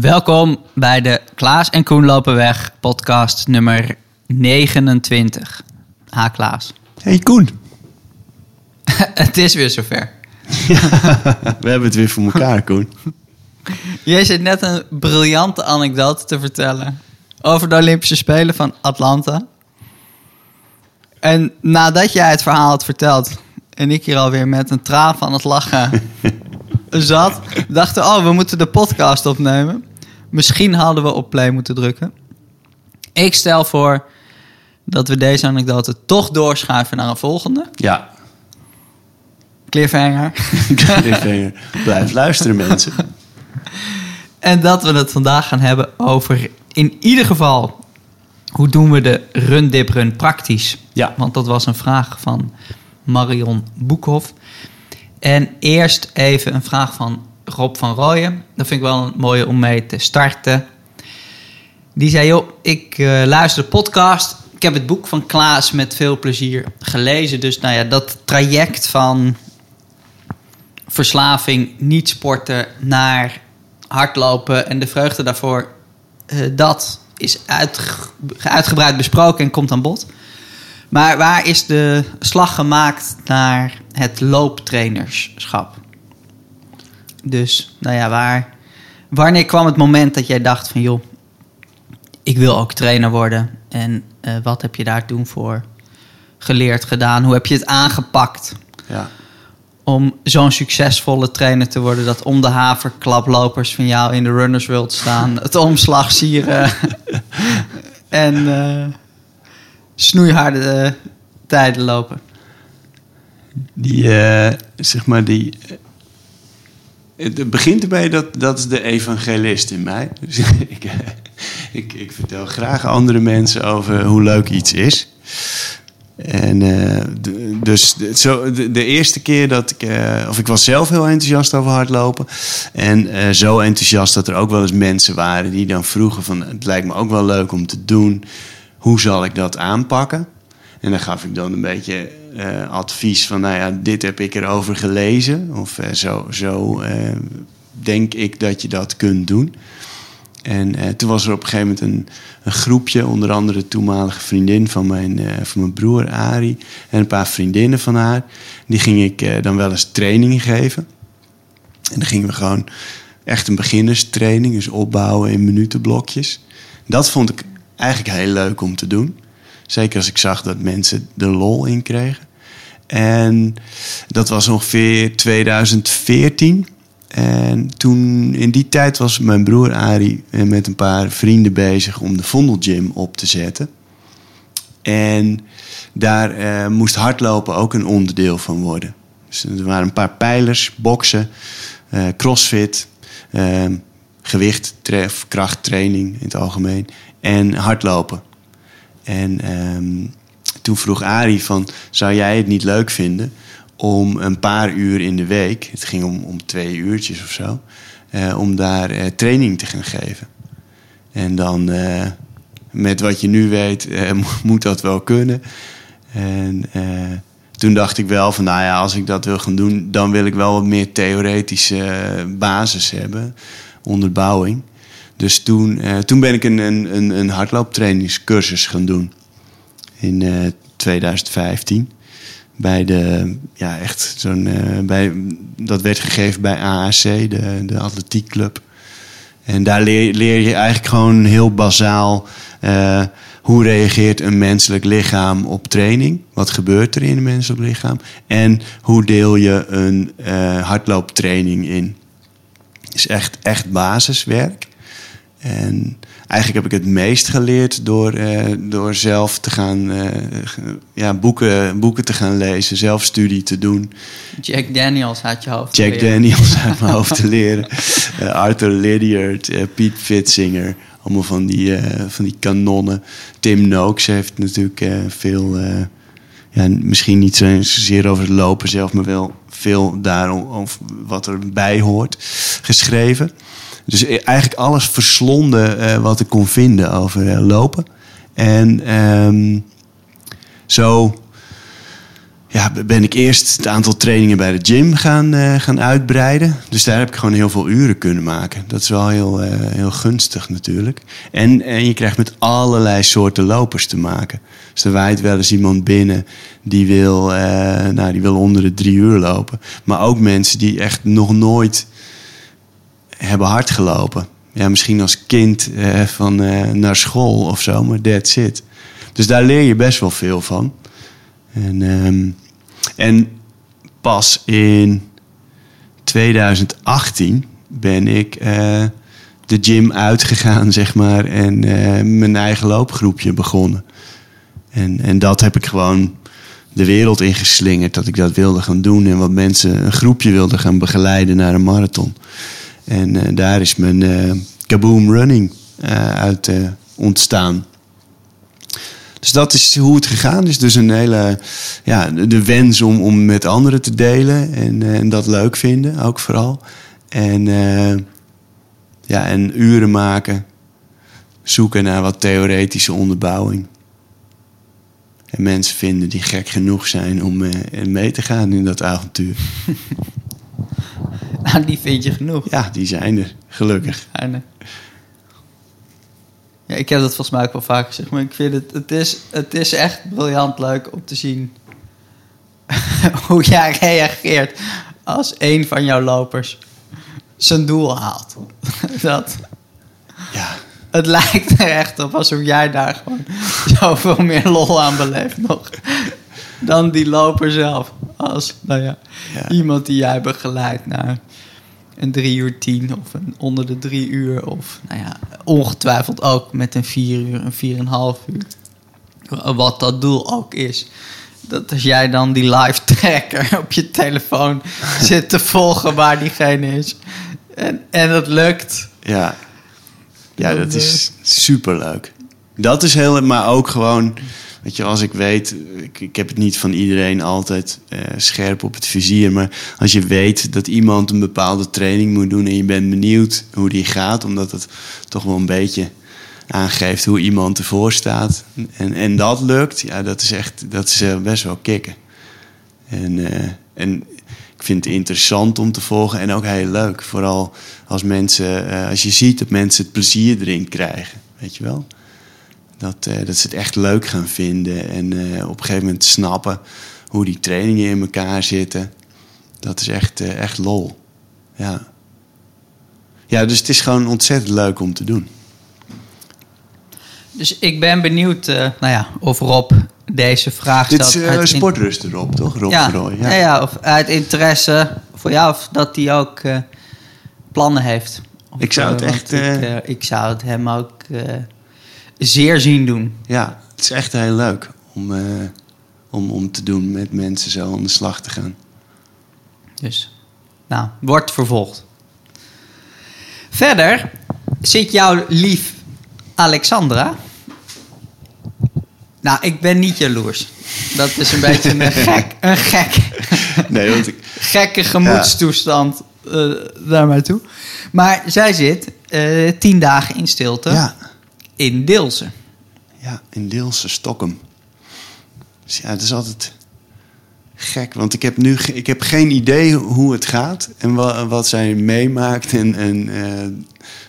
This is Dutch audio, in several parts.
Welkom bij de Klaas en Koen lopen weg podcast nummer 29. Ha Klaas. Hey Koen. het is weer zover. we hebben het weer voor elkaar, Koen. Jij zit net een briljante anekdote te vertellen over de Olympische Spelen van Atlanta. En nadat jij het verhaal had verteld en ik hier alweer met een traan van het lachen zat, dachten oh, we moeten de podcast opnemen. Misschien hadden we op play moeten drukken. Ik stel voor dat we deze anekdote toch doorschuiven naar een volgende. Ja. Cliffhanger. Cliffhanger. Blijf luisteren, mensen. En dat we het vandaag gaan hebben over in ieder geval hoe doen we de run dip run praktisch. Ja. Want dat was een vraag van Marion Boekhoff. En eerst even een vraag van Rob van Rooyen. Dat vind ik wel een mooie om mee te starten. Die zei, joh, ik uh, luister de podcast. Ik heb het boek van Klaas met veel plezier gelezen. Dus nou ja, dat traject van verslaving, niet sporten, naar hardlopen en de vreugde daarvoor... Uh, dat is uitgebreid besproken en komt aan bod. Maar waar is de slag gemaakt naar het looptrainerschap? Dus, nou ja, waar, wanneer kwam het moment dat jij dacht van... joh, ik wil ook trainer worden. En uh, wat heb je daar toen voor geleerd, gedaan? Hoe heb je het aangepakt? Ja. Om zo'n succesvolle trainer te worden... dat om de haver klaplopers van jou in de Runners World staan... het omslag sieren... en uh, snoeiharde uh, tijden lopen. Die, uh, zeg maar, die... Het begint erbij dat dat is de evangelist in mij. Dus ik, ik, ik vertel graag andere mensen over hoe leuk iets is. En uh, dus zo, de, de, eerste keer dat ik, of ik was zelf heel enthousiast over hardlopen. En zo enthousiast dat er ook wel eens mensen waren die dan vroegen van het lijkt me ook wel leuk om te doen. Hoe zal ik dat aanpakken? En dan gaf ik dan een beetje advies van nou ja, dit heb ik erover gelezen. Of zo, zo denk ik dat je dat kunt doen. En toen was er op een gegeven moment een, een, groepje, onder andere de toenmalige vriendin van mijn, van mijn broer Ari en een paar vriendinnen van haar. Die ging ik dan wel eens training geven. En dan gingen we gewoon echt een beginnerstraining, dus opbouwen in minutenblokjes. Dat vond ik eigenlijk heel leuk om te doen. Zeker als ik zag dat mensen er lol in kregen. En dat was ongeveer 2014. En toen, in die tijd was mijn broer Ari met een paar vrienden bezig om de Vondel Gym op te zetten. En daar uh, moest hardlopen ook een onderdeel van worden. Dus er waren een paar pijlers, boksen, uh, crossfit, uh, gewicht, krachttraining in het algemeen en hardlopen. En um, toen vroeg Ari van, zou jij het niet leuk vinden om een paar uur in de week, het ging om, om twee uurtjes of zo, uh, om daar uh, training te gaan geven. En dan uh, met wat je nu weet, moet dat wel kunnen. En toen dacht ik wel van, nou ja, als ik dat wil gaan doen, dan wil ik wel wat meer theoretische basis hebben, onderbouwing. Dus toen, toen ben ik een, een, een hardlooptrainingscursus gaan doen in 2015 bij de, ja, echt zo'n, uh, bij, dat werd gegeven bij AAC, de, de atletiekclub. En daar leer, leer je eigenlijk gewoon heel bazaal hoe reageert een menselijk lichaam op training? Wat gebeurt er in een menselijk lichaam? En hoe deel je een hardlooptraining in? Is echt, echt basiswerk. En eigenlijk heb ik het meest geleerd door, uh, door zelf te gaan uh, ja, boeken, boeken te gaan lezen, zelf studie te doen. Jack Daniels uit je hoofd. Jack Daniels uit mijn hoofd te leren. Uh, Arthur Lydiard, Piet Fitzinger. Allemaal van die, van die kanonnen. Tim Noakes heeft natuurlijk veel, ja, misschien niet zozeer over het lopen zelf, maar wel veel daarom of wat erbij hoort, geschreven. Dus eigenlijk alles verslonden uh, wat ik kon vinden over uh, lopen. En um, zo ja, ben ik eerst het aantal trainingen bij de gym gaan, eh, gaan uitbreiden. Dus daar heb ik gewoon heel veel uren kunnen maken. Dat is wel heel, eh, heel gunstig natuurlijk. En, en je krijgt met allerlei soorten lopers te maken. Dus er waait wel eens iemand binnen die wil, eh, nou, die wil onder de drie uur lopen. Maar ook mensen die echt nog nooit hebben hard gelopen. Ja, misschien als kind van naar school of zo, maar that's it. Dus daar leer je best wel veel van. En... Ehm, en pas in 2018 ben ik uh, de gym uitgegaan, zeg maar, en mijn eigen loopgroepje begonnen. En, en dat heb ik gewoon de wereld ingeslingerd, dat ik dat wilde gaan doen en wat mensen een groepje wilden gaan begeleiden naar een marathon. En uh, daar is mijn Kaboom Running uit ontstaan. Dus dat is hoe het gegaan is. Dus een hele, ja, de wens om, om met anderen te delen en, eh, en dat leuk vinden, ook vooral. En, ja, en uren maken, zoeken naar wat theoretische onderbouwing. En mensen vinden die gek genoeg zijn om uh, mee te gaan in dat avontuur. nou, die vind je genoeg. Ja, die zijn er, gelukkig. Ja, ik heb dat volgens mij ook wel vaak gezegd, maar ik vind het, het is, het is echt briljant leuk om te zien hoe jij reageert als een van jouw lopers zijn doel haalt. dat, ja. Het lijkt er echt op alsof jij daar gewoon zoveel meer lol aan beleeft nog dan die loper zelf. Als nou ja, ja. iemand die jij begeleidt naar een drie uur tien of een onder de drie uur. Of nou ja, ongetwijfeld ook met een vier uur, een vier en een half uur. Wat dat doel ook is. Dat als jij dan die live tracker op je telefoon zit te volgen waar diegene is. En, en dat lukt. Ja, ja dat is super leuk. Dat is heel, maar ook gewoon Weet je, als ik weet, ik, ik heb het niet van iedereen altijd uh, scherp op het vizier, maar als je weet dat iemand een bepaalde training moet doen en je bent benieuwd hoe die gaat, omdat het toch wel een beetje aangeeft hoe iemand ervoor staat. En, en dat lukt, ja, dat is echt, dat is uh, best wel kicken. En, uh, en ik vind het interessant om te volgen en ook heel leuk. Vooral als mensen, als je ziet dat mensen het plezier erin krijgen, weet je wel. Dat, uh, dat ze het echt leuk gaan vinden en uh, op een gegeven moment snappen hoe die trainingen in elkaar zitten. Dat is echt, uh, echt lol. Ja. ja, dus het is gewoon ontzettend leuk om te doen. Dus ik ben benieuwd nou ja, of Rob deze vraag stelt. Dit is sportrust Rob, toch? Rob ja, Roy, ja. ja. of uit interesse voor jou of dat hij ook plannen heeft. Of, ik zou het echt... Ik, ik, zou het hem ook zeer zien doen. Ja, het is echt heel leuk om, uh, om, om te doen met mensen zo aan de slag te gaan. Dus, nou, wordt vervolgd. Verder zit jouw lief Alexandra. Nou, ik ben niet jaloers. Dat is een beetje een gek, een gek, nee, want ik, gekke gemoedstoestand ja. uh, daar maar toe. Maar zij zit uh, tien dagen in stilte. Ja in Deelse. Ja, in Deelse, Stockholm. Dus ja, het is altijd gek, want ik heb nu ik heb geen idee hoe het gaat en wat, zij meemaakt en, en uh,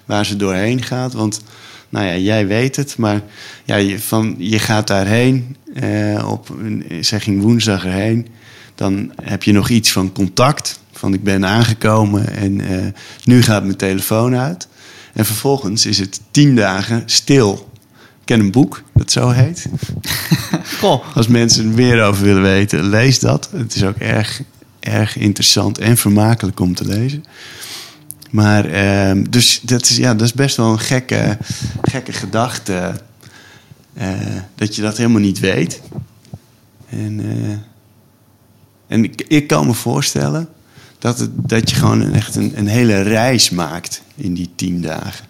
waar ze doorheen gaat. Want, nou ja, jij weet het, maar ja, je, van, je gaat daarheen, uh, op, zij ging woensdag erheen, dan heb je nog iets van contact. Van ik ben aangekomen en uh, nu gaat mijn telefoon uit. En vervolgens is het tien dagen stil. Ik ken een boek dat zo heet. Goh. Als mensen er meer over willen weten, lees dat. Het is ook erg, erg interessant en vermakelijk om te lezen. Maar uh, dus dat is, ja, dat is best wel een gekke, gekke gedachte. Uh, dat je dat helemaal niet weet. En, uh, en ik, ik kan me voorstellen dat, het, dat je gewoon echt een, een hele reis maakt in die tien dagen.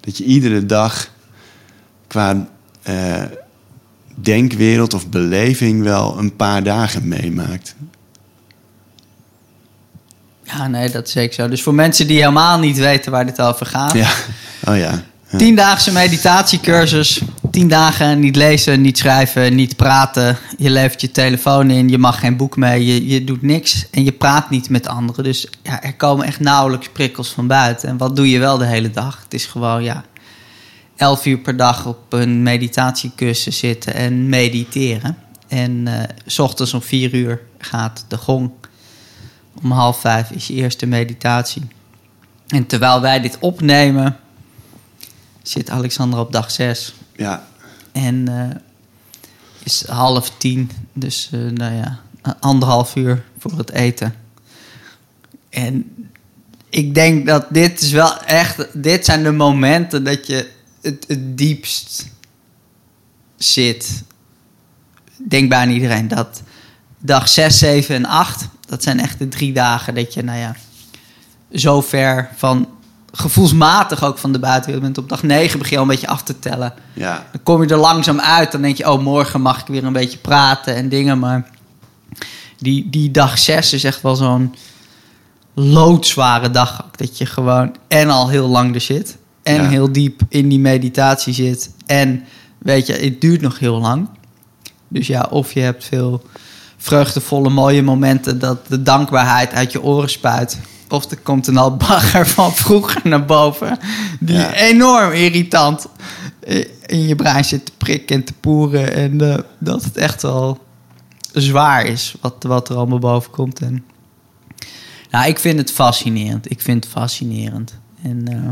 Dat je iedere dag qua uh, denkwereld of beleving wel een paar dagen meemaakt. Ja, nee, dat is zeker zo. Dus voor mensen die helemaal niet weten waar dit over gaat. Ja, oh ja. Tiendaagse meditatiecursus tien dagen niet lezen, niet schrijven, niet praten. Je levert je telefoon in, je mag geen boek mee, je, je doet niks en je praat niet met anderen. Dus ja, er komen echt nauwelijks prikkels van buiten. En wat doe je wel de hele dag? Het is gewoon, ja, elf uur per dag op een meditatiekussen zitten en mediteren. En eh, s ochtends om vier uur gaat de gong. Om half vijf is je eerste meditatie. En terwijl wij dit opnemen, zit Alexander op dag zes. Ja, En eh, is half tien, dus eh, nou ja, anderhalf uur voor het eten. En ik denk dat dit is wel echt, dit zijn de momenten dat je het, het diepst zit. Denk bijna iedereen dat dag 6, 7 en 8, dat zijn echt de drie dagen dat je, nou ja, zo ver van gevoelsmatig ook van de buitenwereld bent. Op dag 9 begin je al een beetje af te tellen. ja, Dan kom je er langzaam uit. Dan denk je, oh, morgen mag ik weer een beetje praten en dingen. Maar die, die dag 6 is echt wel zo'n loodzware dag. Ook. Dat je gewoon en al heel lang er zit. En Ja. heel diep in die meditatie zit. En weet je, het duurt nog heel lang. Dus ja, of je hebt veel vreugdevolle, mooie momenten dat de dankbaarheid uit je oren spuit. Of er komt een al bagger van vroeger naar boven. Die Ja. enorm irritant eh, in je brein zit te prikken en te poeren. En eh, dat het echt wel zwaar is wat, wat er allemaal boven komt. En, nou, ik vind het fascinerend. Ik vind het fascinerend. En eh,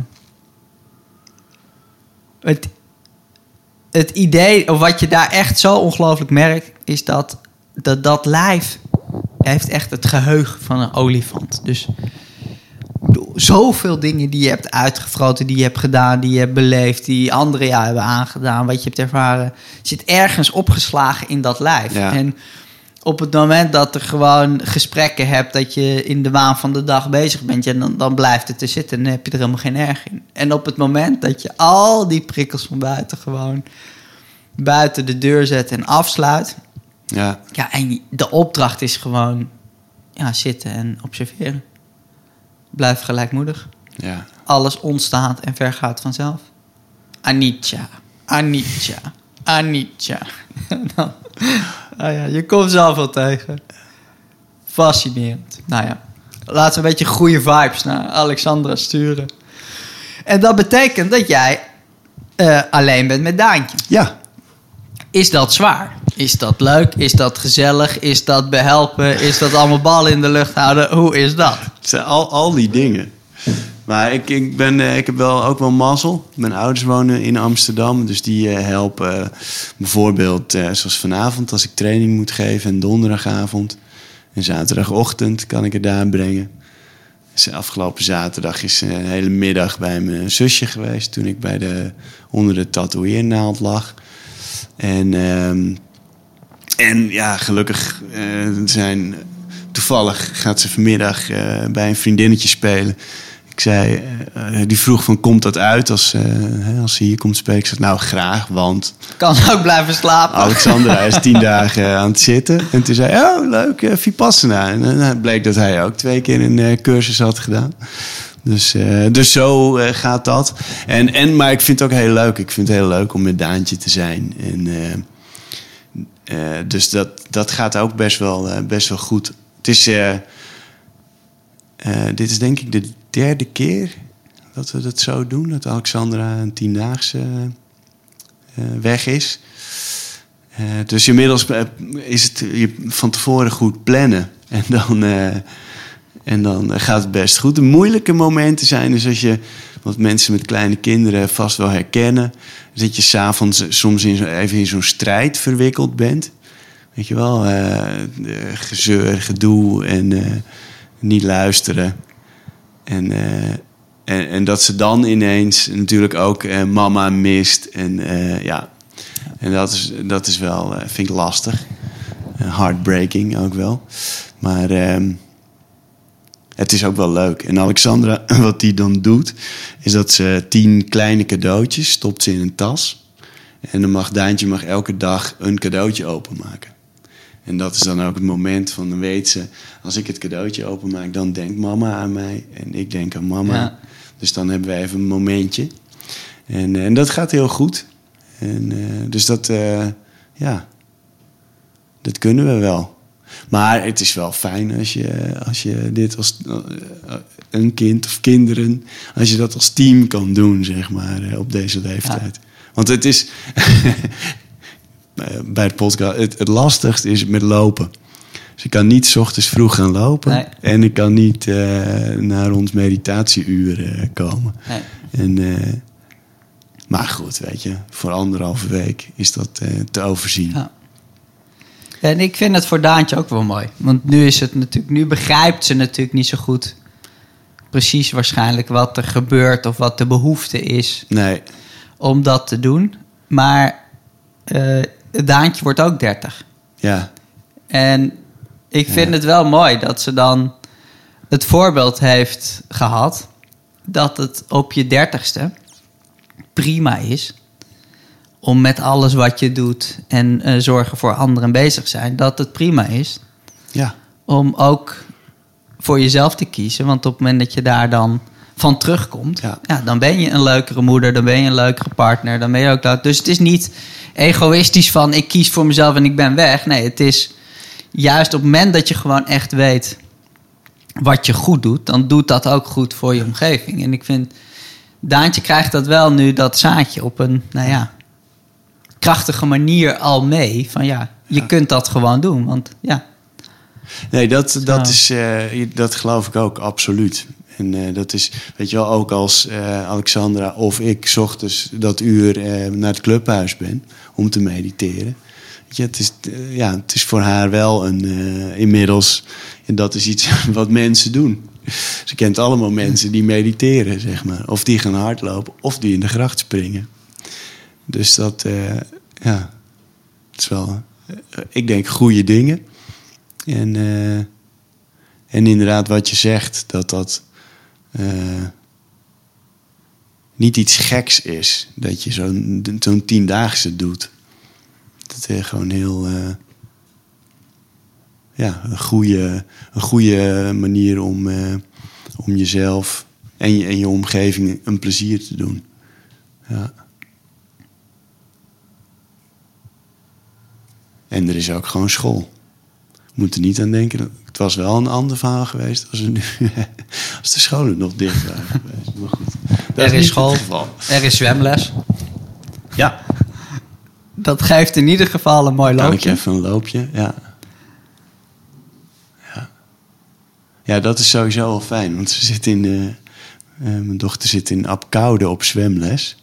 het, het idee, of wat je daar echt zo ongelooflijk merkt, is dat dat, dat lijf heeft echt het geheugen van een olifant. Dus zoveel dingen die je hebt uitgefroten, die je hebt gedaan, die je hebt beleefd, die anderen jou hebben aangedaan, wat je hebt ervaren, zit ergens opgeslagen in dat lijf. Ja. En op het moment dat er gewoon gesprekken hebt, dat je in de waan van de dag bezig bent, ja, dan, dan blijft het er zitten en dan heb je er helemaal geen erg in. En op het moment dat je al die prikkels van buiten gewoon buiten de deur zet en afsluit, ja, ja, en de opdracht is gewoon ja, zitten en observeren. Blijf gelijkmoedig. ja. Alles ontstaat en vergaat vanzelf. Anicca, anicca, anicca. Dan- ah ja, je komt zoveel tegen. Fascinerend. Nou ja, laten we een beetje goede vibes naar Alexandra sturen. En dat betekent dat jij eh, alleen bent met Daantje. Ja, Is dat zwaar? Is dat leuk? Is dat gezellig? Is dat behelpen? Is dat allemaal ballen in de lucht houden? Hoe is dat? al, al die dingen. Maar ik, ik, ben, eh, ik heb wel, ook wel mazzel. Mijn ouders wonen in Amsterdam, dus die eh, helpen eh, bijvoorbeeld, zoals vanavond, als ik training moet geven, en donderdagavond en zaterdagochtend kan ik het daar brengen. Dus afgelopen zaterdag is een hele middag bij mijn zusje geweest toen ik bij de, onder de tatoeëernaald lag. En, ehm, en ja, gelukkig eh, zijn. Toevallig gaat ze vanmiddag eh, bij een vriendinnetje spelen. Ik zei, eh, die vroeg van, komt dat uit als, hè, als ze hier komt spelen? Ik zei, nou graag, want Kan ook blijven slapen. Alexandra is tien dagen aan het zitten. En toen zei oh leuk, Vipassana. En dan eh, bleek dat hij ook twee keer een cursus had gedaan. Dus, dus zo gaat dat. En, en, maar ik vind het ook heel leuk. Ik vind het heel leuk om met Daantje te zijn. En, eh, dus dat, dat gaat ook best wel, eh, best wel goed. Het is, eh, dit is denk ik de derde keer dat we dat zo doen. Dat Alexandra een tiendaagse weg is. Dus inmiddels is het je van tevoren goed plannen. En dan, en dan gaat het best goed. De moeilijke momenten zijn dus als je, wat mensen met kleine kinderen vast wel herkennen, dat je s'avonds soms in zo, even in zo'n strijd verwikkeld bent. Weet je wel, eh, gezeur, gedoe en eh, niet luisteren. En, eh, en, en dat ze dan ineens natuurlijk ook eh, mama mist. En eh, ja, en dat is, dat is wel, eh, vind ik lastig. Eh, heartbreaking ook wel. Maar ehm, het is ook wel leuk. En Alexandra, wat die dan doet, is dat ze tien kleine cadeautjes stopt ze in een tas. En dan mag Daantje mag elke dag een cadeautje openmaken. En dat is dan ook het moment van, dan weet ze, als ik het cadeautje openmaak, dan denkt mama aan mij en ik denk aan mama. Ja. Dus dan hebben we even een momentje. En, eh, en dat gaat heel goed. En, eh, dus dat, eh, ja, dat kunnen we wel. Maar het is wel fijn als je, als je dit als eh, een kind of kinderen, als je dat als team kan doen, zeg maar, eh, op deze leeftijd. Want het is bij het podcast, het, het lastigste is met lopen. Dus ik kan niet 's ochtends vroeg gaan lopen Nee. en ik kan niet eh, naar ons meditatieuur eh, komen. Nee. En, eh, maar goed, weet je, voor anderhalve week is dat eh, te overzien. Ja. En ik vind het voor Daantje ook wel mooi. Want nu is het natuurlijk, nu begrijpt ze natuurlijk niet zo goed precies waarschijnlijk wat er gebeurt of wat de behoefte is Nee, om dat te doen. Maar eh Daantje wordt ook 30. ja, En ik vind het wel mooi dat ze dan het voorbeeld heeft gehad dat het op je dertigste prima is om met alles wat je doet en eh, zorgen voor anderen bezig zijn, dat het prima is ja, om ook voor jezelf te kiezen. Want op het moment dat je daar dan van terugkomt, Ja. ja. dan ben je een leukere moeder, dan ben je een leukere partner, dan ben je ook dat. Dus het is niet egoïstisch van ik kies voor mezelf en ik ben weg. Nee, het is juist op het moment dat je gewoon echt weet wat je goed doet, dan doet dat ook goed voor je omgeving. En ik vind, Daantje krijgt dat wel nu, dat zaadje, op een, nou ja, krachtige manier al mee. Van ja, je Ja. kunt dat gewoon doen. Want ja, Nee, dat, dat, Zo. is, eh, dat geloof ik ook absoluut. En eh, dat is, weet je wel, ook als eh, Alexandra of ik ochtends dat uur naar het clubhuis ben om te mediteren. Weet je, het, is, ja, het is voor haar wel een, inmiddels, en dat is iets wat mensen doen. Ze kent allemaal mensen die mediteren, zeg maar. Of die gaan hardlopen, of die in de gracht springen. Dus dat, eh, ja, het is wel, eh, ik denk, goede dingen. En, eh, en inderdaad, wat je zegt, dat dat niet iets geks is. Dat je zo'n zo'n tiendaagse doet. Dat is gewoon heel. ja, een goede, een goede manier om, om jezelf en je, en je omgeving een plezier te doen. Ja. En er is ook gewoon school. We moeten niet aan denken. Het was wel een ander verhaal geweest als, nu, als de scholen nog dicht waren geweest. Maar goed, dat Er is school. er is zwemles. Ja, Dat geeft in ieder geval een mooi kan ik loopje. even een loopje? Ja. ja. Ja, dat is sowieso wel fijn. Want ze zit in... eh, eh, mijn dochter zit in Apkoude op zwemles.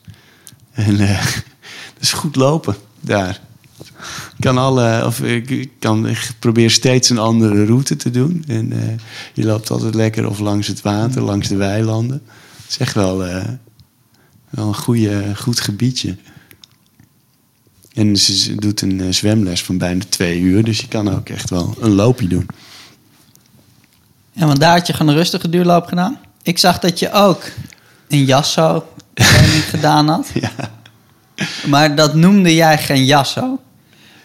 En eh dat is goed lopen daar. Ik kan alle, of ik, kan, ik probeer steeds een andere route te doen. En eh, je loopt altijd lekker of langs het water, langs de weilanden. Het is echt wel, eh, wel een goede, goed gebiedje. En ze doet een eh, zwemles van bijna twee uur. Dus je kan ook echt wel een loopje doen. Ja, want daar had je gewoon een rustige duurloop gedaan. Ik zag dat je ook een jasso gedaan had. Ja. Maar dat noemde jij geen jasso.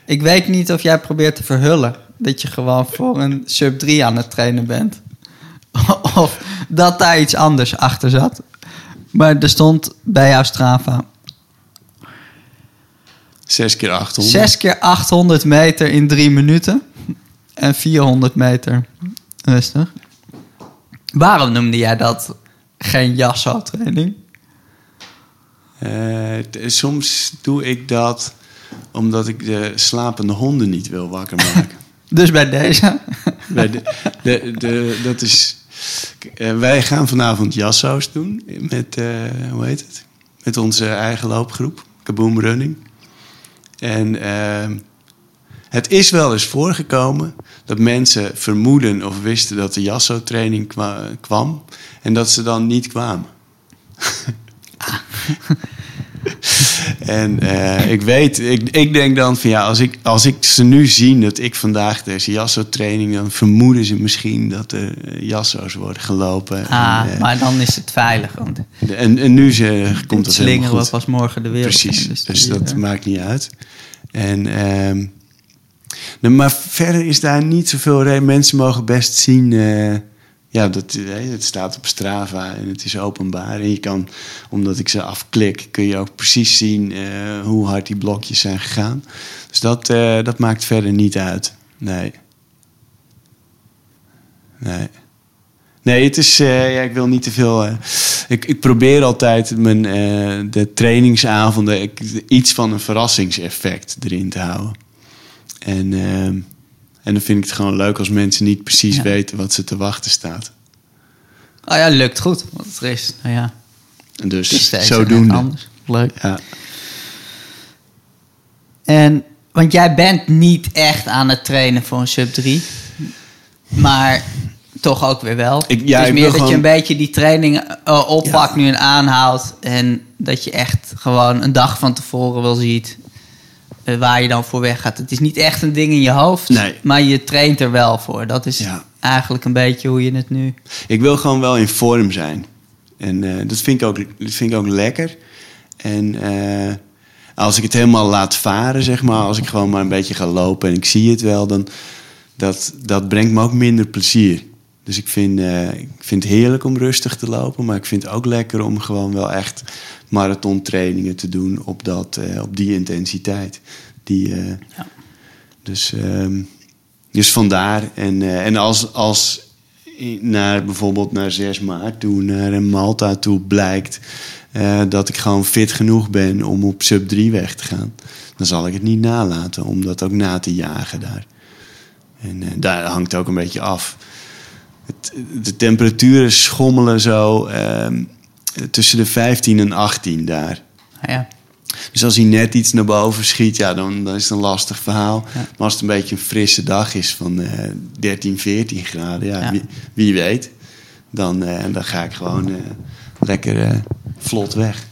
Ik weet niet of jij probeert te verhullen dat je gewoon voor een sub 3 aan het trainen bent. Of dat daar iets anders achter zat. Maar er stond bij jouw Strava Zes keer 800. 6 keer 800 meter in 3 minuten. En 400 meter rustig. Waarom noemde jij dat geen jasso-training? Eh, t- soms doe ik dat omdat ik de slapende honden niet wil wakker maken. Dus bij deze. Bij de, de, de, dat is, eh, wij gaan vanavond jasso's doen met, eh, hoe heet het? Met onze eigen loopgroep, Kaboom Running. En ehm, het is wel eens voorgekomen dat mensen vermoeden of wisten dat de jasso-training kwa- kwam en dat ze dan niet kwamen. En eh, ik weet, ik, ik denk dan van ja, als ik, als ik ze nu zie dat ik vandaag deze jasso-training, dan vermoeden ze misschien dat er eh, jasso's worden gelopen. Ah, en, eh, maar dan is het veilig. Want en, en nu ze, komt het helemaal slingeren we goed. pas morgen de wereld. Precies, dus, die, dat maakt niet uit. En, ehm, nou, maar verder is daar niet zoveel reden. Mensen mogen best zien ja, dat, het staat op Strava en het is openbaar. En je kan, omdat ik ze afklik, kun je ook precies zien eh, hoe hard die blokjes zijn gegaan. Dus dat, eh, dat maakt verder niet uit. Nee. Nee. Nee, het is, eh, ja, ik wil niet te veel. ik, ik probeer altijd mijn, de trainingsavonden iets van een verrassingseffect erin te houden. En, ehm, en dan vind ik het gewoon leuk als mensen niet precies Ja. weten wat ze te wachten staat. Oh ja, lukt goed. Want er is, nou ja, En dus het zodoende. anders. Leuk. Ja. En, want jij bent niet echt aan het trainen voor een sub 3. Maar toch ook weer wel. Ik- ja, het is ik meer dat je een beetje die training eh, oppakt nu en aanhoudt. En dat je echt gewoon een dag van tevoren wel ziet eh, waar je dan voor weggaat. Het is niet echt een ding in je hoofd. Nee. Maar je traint er wel voor. Dat is Ja. eigenlijk een beetje hoe je het nu... Ik wil gewoon wel in vorm zijn. En eh, dat, vind ik ook, dat vind ik ook lekker. En eh, als ik het helemaal laat varen, zeg maar, als ik gewoon maar een beetje ga lopen en ik zie het wel, dan dat, dat brengt me ook minder plezier. Dus ik vind, eh, ik vind het heerlijk om rustig te lopen, maar ik vind het ook lekker om gewoon wel echt marathontrainingen te doen op, dat, eh, op die intensiteit. Die, eh, Ja. dus, ehm, dus vandaar. En, en als, als naar bijvoorbeeld naar 6 maart toe, naar Malta toe blijkt dat ik gewoon fit genoeg ben om op sub 3 weg te gaan, dan zal ik het niet nalaten om dat ook na te jagen daar. En daar hangt ook een beetje af. Het, de temperaturen schommelen zo ehm, tussen de 15 en 18 daar. Nou ja, Dus als hij net iets naar boven schiet, ja, dan, dan is het een lastig verhaal. Ja. Maar als het een beetje een frisse dag is van eh 13, 14 graden, ja, Ja. Wie, wie weet, dan, eh, dan ga ik gewoon eh, lekker eh, vlot weg.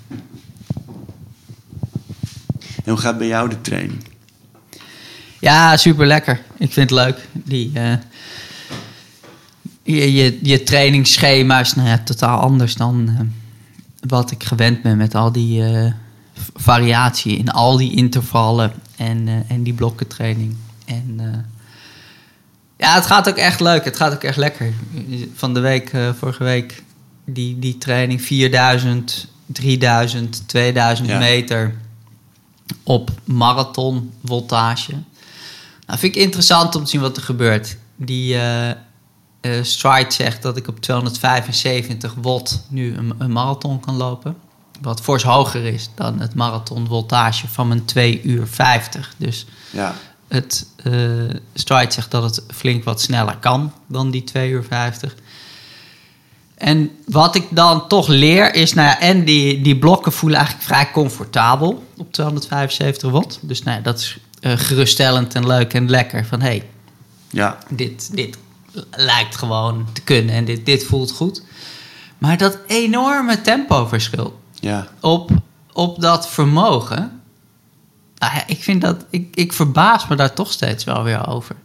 En hoe gaat bij jou de training? Ja, super lekker. Ik vind het leuk. Die, eh, je, je, je trainingsschema is nou ja, totaal anders dan eh, wat ik gewend ben met al die eh, variatie in al die intervallen en, eh, en die blokkentraining. En ja, het gaat ook echt leuk. Het gaat ook echt lekker. Van de week, vorige week, die, die training 4000, 3000, 2000 Ja. meter op marathon voltage. Nou, vind ik interessant om te zien wat er gebeurt. Die eh, Stride zegt dat ik op 275 watt nu een, een marathon kan lopen. Wat fors hoger is dan het marathon voltage van mijn 2 uur 50. Dus Ja, het eh, Stride zegt dat het flink wat sneller kan dan die 2 uur 50. En wat ik dan toch leer is, nou ja, en die, die blokken voelen eigenlijk vrij comfortabel op 275 watt. Dus nou ja, dat is eh, geruststellend en leuk en lekker. Van hé, hey, ja, dit, dit lijkt gewoon te kunnen en dit, dit voelt goed. Maar dat enorme tempoverschil ja, op, op dat vermogen. Nou ja, ik vind dat. Ik, ik verbaas me daar toch steeds wel weer over.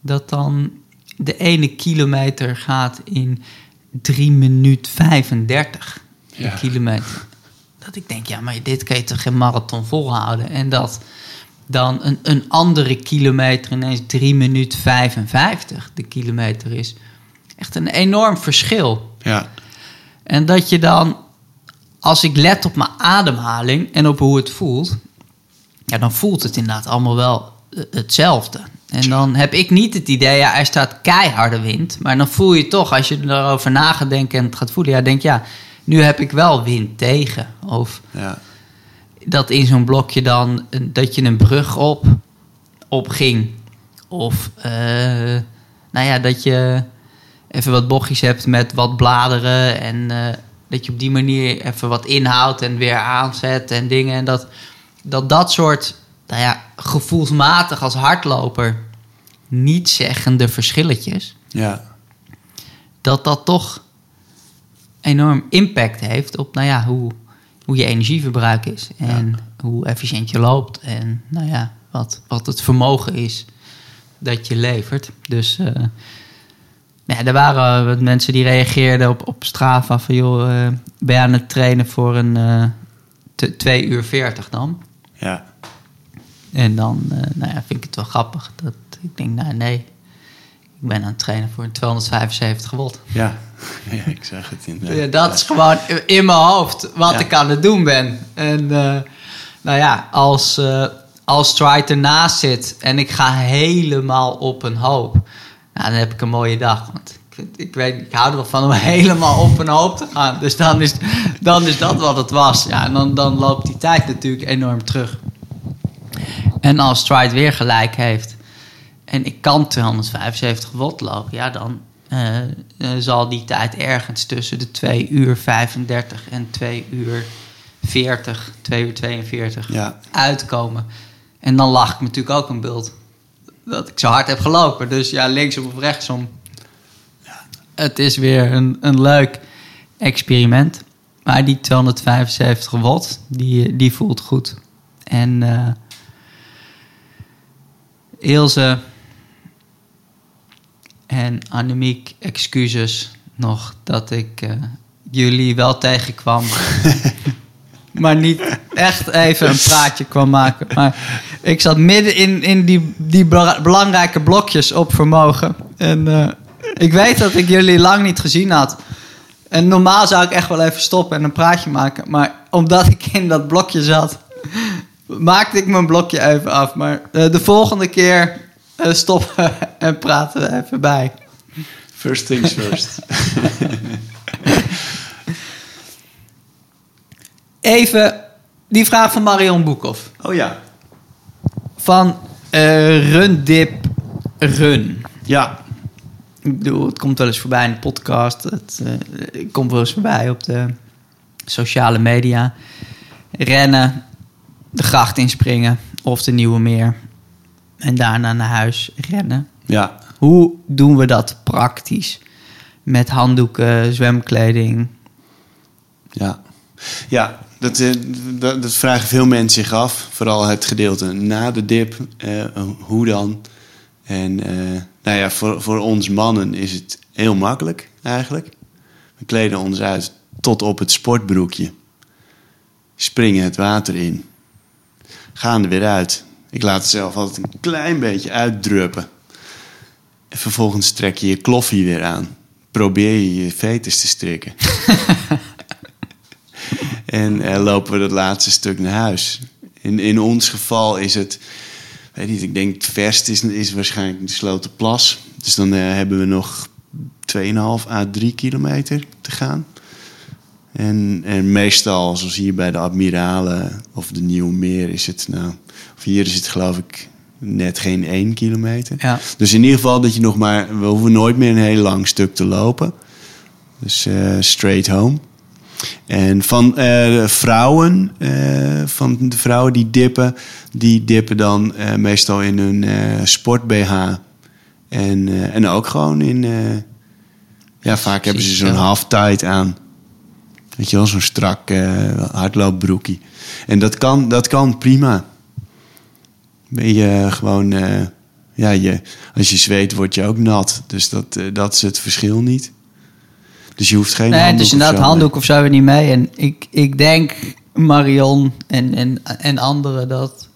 Dat dan de ene kilometer gaat in 3 minuten 35 de Ja. kilometer. Dat ik denk, ja, maar dit kan je toch geen marathon volhouden? En dat dan een, een andere kilometer ineens 3 minuten 55 de kilometer is. Echt een enorm verschil. ja, En dat je dan, als ik let op mijn ademhaling en op hoe het voelt, ja, dan voelt het inderdaad allemaal wel eh, hetzelfde. En dan heb ik niet het idee, ja, er staat keiharde wind. Maar dan voel je toch, als je erover na gaat denken en het gaat voelen, ja, denk je, ja, nu heb ik wel wind tegen. Of ja, dat in zo'n blokje dan dat je een brug op, op ging. Of eh, nou ja, dat je even wat bochtjes hebt met wat bladeren. En eh, dat je op die manier even wat inhoudt en weer aanzet en dingen. En dat dat, dat soort, nou ja, gevoelsmatig als hardloper niet zeggende verschilletjes ja, dat dat toch enorm impact heeft op nou ja, hoe, hoe je energieverbruik is. En hoe efficiënt je loopt. En nou ja, wat, wat het vermogen is dat je levert. Dus nou ja, er waren wat mensen die reageerden op, op Strava van... joh, eh, ben je aan het trainen voor een eh 2 uur 40 dan? ja, En dan nou ja, vind ik het wel grappig. Dat ik denk, nou nee, ik ben aan het trainen voor een 275 volt. Ja, ja ik zag het inderdaad. Ja, dat is gewoon in mijn hoofd wat Ja. ik aan het doen ben. En eh, nou ja, als, eh als Stride ernaast zit en ik ga helemaal op een hoop, nou, dan heb ik een mooie dag. Want ik, ik weet, ik hou er wel van om helemaal op een hoop te gaan. Dus dan is, dan is dat wat het was. Ja, en dan, dan loopt die tijd natuurlijk enorm terug. En als Stride weer gelijk heeft en ik kan 275 watt lopen, ja, dan eh, zal die tijd ergens tussen de 2 uur 35 en 2 uur 40, 2 uur 42 Ja. uitkomen. En dan lach ik natuurlijk ook een beeld dat ik zo hard heb gelopen. Dus ja, linksom of rechtsom. Het is weer een, een leuk experiment. Maar die 275 watt, die, die voelt goed. En eh Ilse en Annemiek, excuses nog dat ik eh, jullie wel tegenkwam. maar niet echt even een praatje kwam maken. Maar ik zat midden in, in die, die bela- belangrijke blokjes op vermogen. En eh, ik weet dat ik jullie lang niet gezien had. En normaal zou ik echt wel even stoppen en een praatje maken. Maar omdat ik in dat blokje zat, maakte ik mijn blokje even af. Maar eh, de volgende keer stoppen en praten even bij. First things first. Even die vraag van Marion Boekhoff. Oh ja. Van eh Rundip Run. Ja. Ik bedoel, het komt wel eens voorbij in de podcast. Het eh, het komt wel eens voorbij op de sociale media. Rennen, de gracht inspringen of de Nieuwe Meer. En daarna naar huis rennen. Ja. Hoe doen we dat praktisch? Met handdoeken, zwemkleding. Ja, ja dat, eh, dat, dat vragen veel mensen zich af. Vooral het gedeelte na de dip. eh, hoe dan? En eh, nou ja, voor, voor ons mannen is het heel makkelijk eigenlijk. We kleden ons uit tot op het sportbroekje. Springen het water in. Gaan er weer uit. Ik laat het zelf altijd een klein beetje uitdruppen. En vervolgens trek je je kloffie weer aan. Probeer je je veters te strikken. En eh, lopen we dat laatste stuk naar huis. In, in ons geval is het, weet niet, ik denk het verst is, is waarschijnlijk de Slotenplas. Dus dan eh, hebben we nog 2,5 à 3 kilometer te gaan. En, en meestal, zoals hier bij de Admiralen of de Nieuwe Meer, is het nou, of hier is het geloof ik net geen 1 kilometer. Ja. Dus in ieder geval dat je nog maar, we hoeven nooit meer een heel lang stuk te lopen. Dus eh, straight home. En van eh, vrouwen, eh, van de vrouwen die dippen, die dippen dan meestal in hun eh, sport BH. En, en ook gewoon in, ja, vaak hebben ze zo'n half tight aan. Weet je wel, zo'n strak eh hardloopbroekie. En dat kan, dat kan prima. Ben je gewoon, eh, ja, je, als je zweet word je ook nat. Dus dat, eh, dat is het verschil niet. Dus je hoeft geen Nee, handdoek dus inderdaad, handdoek of zo hebben we niet mee. En ik, ik denk, Marion en, en, en anderen, dat...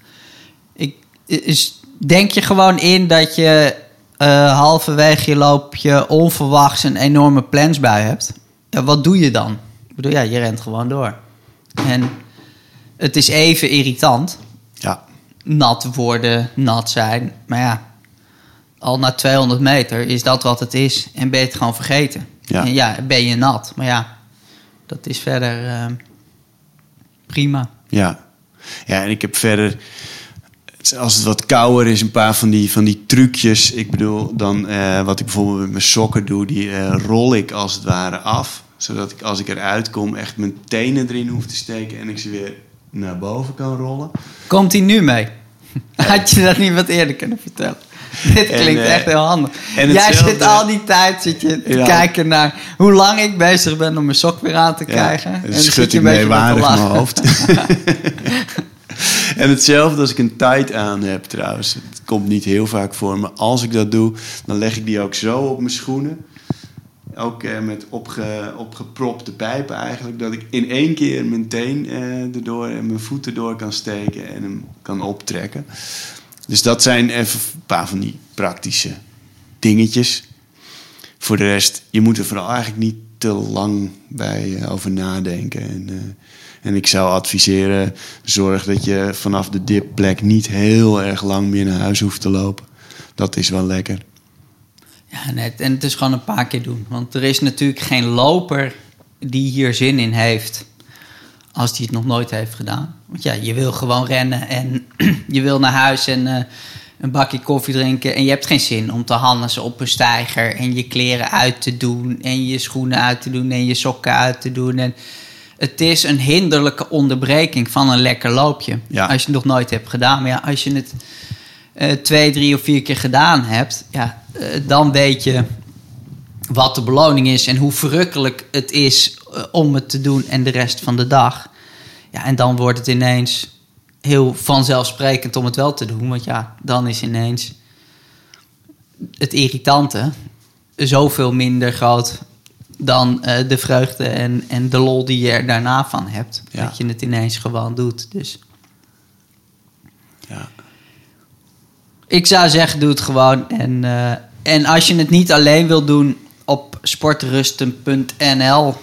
Ik, is, denk je gewoon in dat je halverwege je loopje onverwachts een enorme plensbui hebt? Ja, wat doe je dan? Ik bedoel, ja, je rent gewoon door. En het is even irritant. Ja, Nat worden, nat zijn. Maar ja, al na 200 meter is dat wat het is. En ben je het gewoon vergeten. Ja. En ja, ben je nat. Maar ja, dat is verder eh, prima. ja. Ja, en ik heb verder... Als het wat kouder is, een paar van die, van die trucjes. Ik bedoel, dan eh, wat ik bijvoorbeeld met mijn sokken doe... die eh, rol ik als het ware af. Zodat ik als ik eruit kom echt mijn tenen erin hoef te steken... en ik ze weer naar boven kan rollen. Komt hij nu mee? Had je dat niet wat eerder kunnen vertellen? Dit klinkt eh, echt heel handig. en Jij zit al die tijd zit je te Ja. kijken naar hoe lang ik bezig ben om mijn sok weer aan te krijgen. Ja, en dan schud zit je ik meewarig mijn hoofd. en hetzelfde als ik een tight aan heb trouwens. Het komt niet heel vaak voor, maar als ik dat doe, dan leg ik die ook zo op mijn schoenen. Ook met opge, opgepropte pijpen eigenlijk. Dat ik in één keer mijn teen eh, erdoor en mijn voet erdoor kan steken en hem kan optrekken. Dus dat zijn even een paar van die praktische dingetjes. Voor de rest, je moet er vooral eigenlijk niet te lang bij eh, over nadenken. En, eh, en ik zou adviseren, zorg dat je vanaf de dipplek niet heel erg lang meer naar huis hoeft te lopen. Dat is wel lekker. Ja, net. En het is gewoon een paar keer doen. Want er is natuurlijk geen loper die hier zin in heeft als die het nog nooit heeft gedaan. Want ja, je wil gewoon rennen en je wil naar huis en eh, een bakje koffie drinken. En je hebt geen zin om te hannissen op een steiger en je kleren uit te doen en je schoenen uit te doen en je sokken uit te doen. En het is een hinderlijke onderbreking van een lekker loopje. Ja. Als je het nog nooit hebt gedaan. Maar ja, als je het eh, twee, drie of vier keer gedaan hebt, ja, dan weet je wat de beloning is en hoe verrukkelijk het is eh, om het te doen en de rest van de dag. Ja, en dan wordt het ineens heel vanzelfsprekend om het wel te doen. Want ja, dan is ineens het irritante zoveel minder groot dan eh, de vreugde en, en de lol die je er daarna van hebt. Ja. Dat je het ineens gewoon doet. Dus Ja. ik zou zeggen, doe het gewoon. En, eh, en als je het niet alleen wil doen, op sportrusten.nl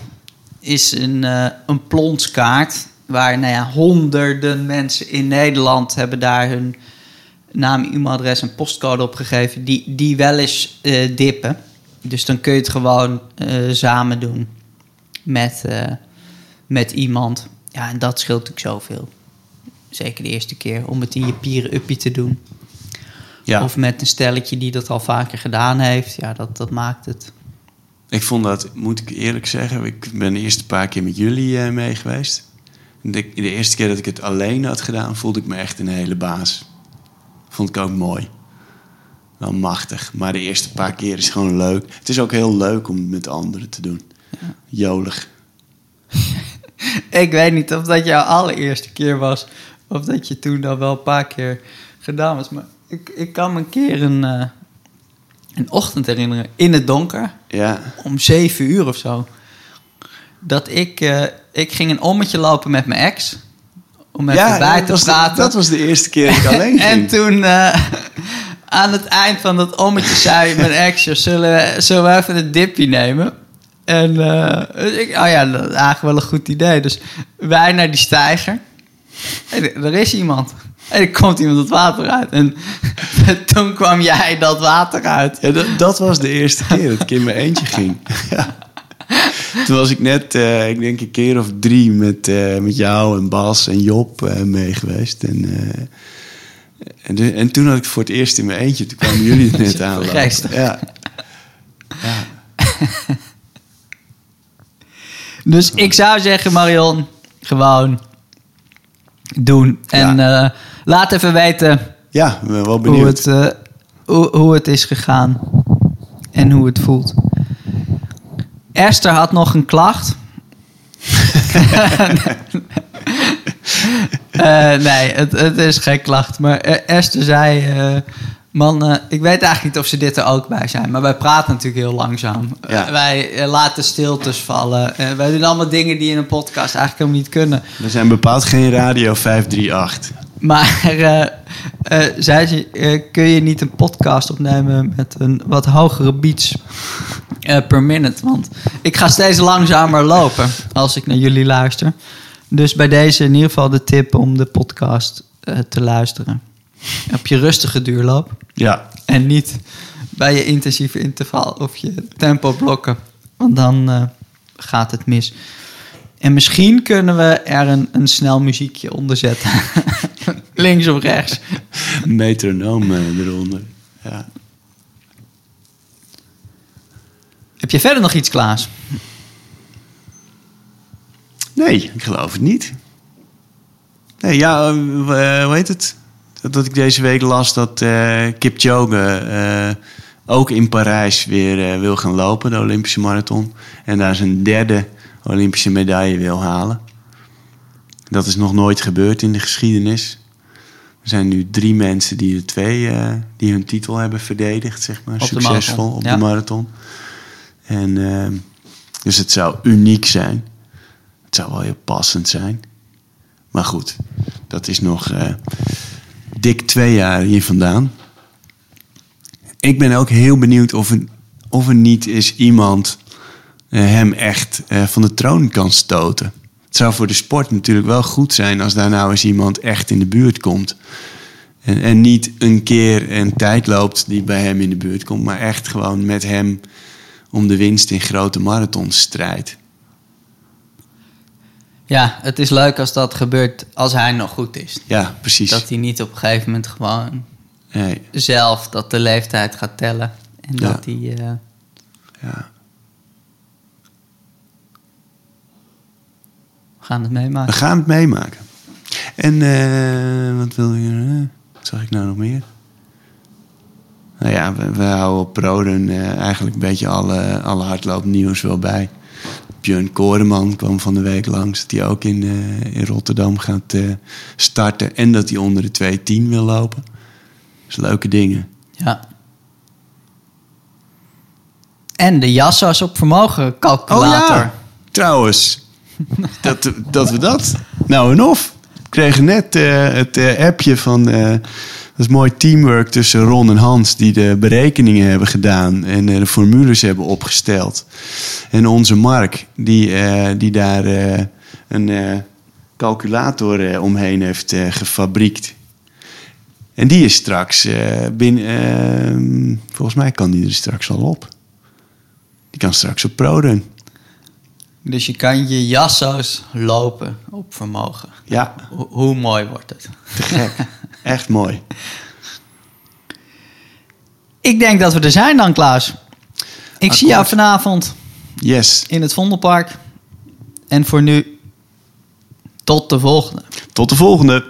is een, eh een plonskaart. Waar nou ja, honderden mensen in Nederland hebben daar hun naam, e-mailadres en postcode opgegeven. Die, die wel eens eh, dippen. Dus dan kun je het gewoon eh, samen doen met, met iemand. Ja, en dat scheelt natuurlijk zoveel. Zeker de eerste keer om het in je pieren-uppie te doen. Ja. Of met een stelletje die dat al vaker gedaan heeft. Ja, dat, dat maakt het. Ik vond dat, moet ik eerlijk zeggen, ik ben de eerste paar keer met jullie eh, mee geweest. De, de eerste keer dat ik het alleen had gedaan, voelde ik me echt een hele baas. Vond ik ook mooi. Wel machtig. Maar de eerste paar keer is gewoon leuk. Het is ook heel leuk om het met anderen te doen. Jolig. Ik weet niet of dat jouw allereerste keer was. Of dat je toen dan wel een paar keer gedaan was. Maar ik, ik kan me een keer een, eh, een ochtend herinneren. In het donker. Ja, Om zeven uur of zo. Dat ik, eh, ik ging een ommetje lopen met mijn ex. Om even ja bij te de, praten. dat was de eerste keer dat ik alleen ging. En toen eh, aan het eind van dat ommetje zei mijn ex... "Joh, Zullen we, zullen we even een dipje nemen? En ik, oh ja, dat is eigenlijk wel een goed idee. Dus wij naar die steiger. En er is iemand. En er komt iemand het water uit. En toen kwam jij dat water uit. Ja, dat, dat was de eerste keer dat ik in mijn eentje ging. Ja. Toen was ik net, eh, ik denk een keer of drie met, eh, met jou en Bas en Job eh, mee geweest. En, en, de- en toen had ik voor het eerst in mijn eentje. Toen kwamen jullie net aan. Ja. ja. Dus ik zou zeggen, Marion, gewoon doen. En laat even weten ja, ik ben wel hoe benieuwd. het, eh, hoe, hoe het is gegaan en hoe het voelt. Esther had nog een klacht. Eh, nee, het, het is geen klacht. Maar eh, Esther zei... eh, man, ik weet eigenlijk niet of ze dit er ook bij zijn. Maar wij praten natuurlijk heel langzaam. Ja. Wij laten stiltes vallen. Wij doen allemaal dingen die in een podcast eigenlijk helemaal niet kunnen. We zijn bepaald geen Radio 538. Maar eh, zei ze, kun je niet een podcast opnemen met een wat hogere beats eh, per minute? Want ik ga steeds langzamer lopen als ik naar jullie luister. Dus bij deze in ieder geval de tip om de podcast eh, te luisteren. Op je rustige duurloop. Ja, En niet bij je intensieve interval of je tempo blokken. Want dan eh, gaat het mis. En misschien kunnen we er een, een snel muziekje onder zetten. Links of rechts. metronoom eh, eronder. Ja. Heb je verder nog iets, Klaas? Nee, ik geloof het niet. Nee, ja, eh, hoe heet het? Dat, dat ik deze week las dat eh Kipchoge ook in Parijs weer wil gaan lopen, de Olympische marathon. En daar zijn derde Olympische medaille wil halen. Dat is nog nooit gebeurd in de geschiedenis. Er zijn nu drie mensen die de twee eh, die hun titel hebben verdedigd, zeg maar, Op succesvol op ja. de marathon. En eh, dus het zou uniek zijn. Het zou wel heel passend zijn. Maar goed, dat is nog eh, dik twee jaar hier vandaan. ik ben ook heel benieuwd of er, of er niet is iemand eh, hem echt van de troon kan stoten. Het zou voor de sport natuurlijk wel goed zijn als daar nou eens iemand echt in de buurt komt. En, en niet een keer een tijd loopt die bij hem in de buurt komt, maar echt gewoon met hem om de winst in grote marathons strijdt. Ja, het is leuk als dat gebeurt als hij nog goed is. Ja, precies. Dat hij niet op een gegeven moment gewoon Nee, zelf dat de leeftijd gaat tellen. En Ja. dat hij... eh, ja. Gaan het We meemaken. gaan het meemaken. En eh, wat wil je? eh, wat zag ik nou nog meer? Nou ja, we, we houden op Proden eh, eigenlijk een beetje alle, alle hardloopnieuws wel bij. Björn Koreman kwam van de week langs dat hij ook in, in Rotterdam gaat starten. En dat hij onder de 2.10 wil lopen. Dus leuke dingen. Ja. En de Jassos op vermogen calculator. Trouwens, dat, dat we dat nou en of. We kregen net eh, het eh, appje van... eh, dat is mooi teamwork tussen Ron en Hans... die de berekeningen hebben gedaan... en de formules hebben opgesteld. En onze Mark, die, die daar een calculator omheen heeft gefabriekt. En die is straks binnen... eh, volgens mij kan die er straks al op. Die kan straks op Proden. Dus je kan je Jasso's lopen op vermogen. Ja, Ho- hoe mooi wordt het? te gek. Echt mooi. Ik denk dat we er zijn dan, Klaus. Ik zie jou vanavond Yes. in het Vondelpark. En voor nu, tot de volgende. Tot de volgende.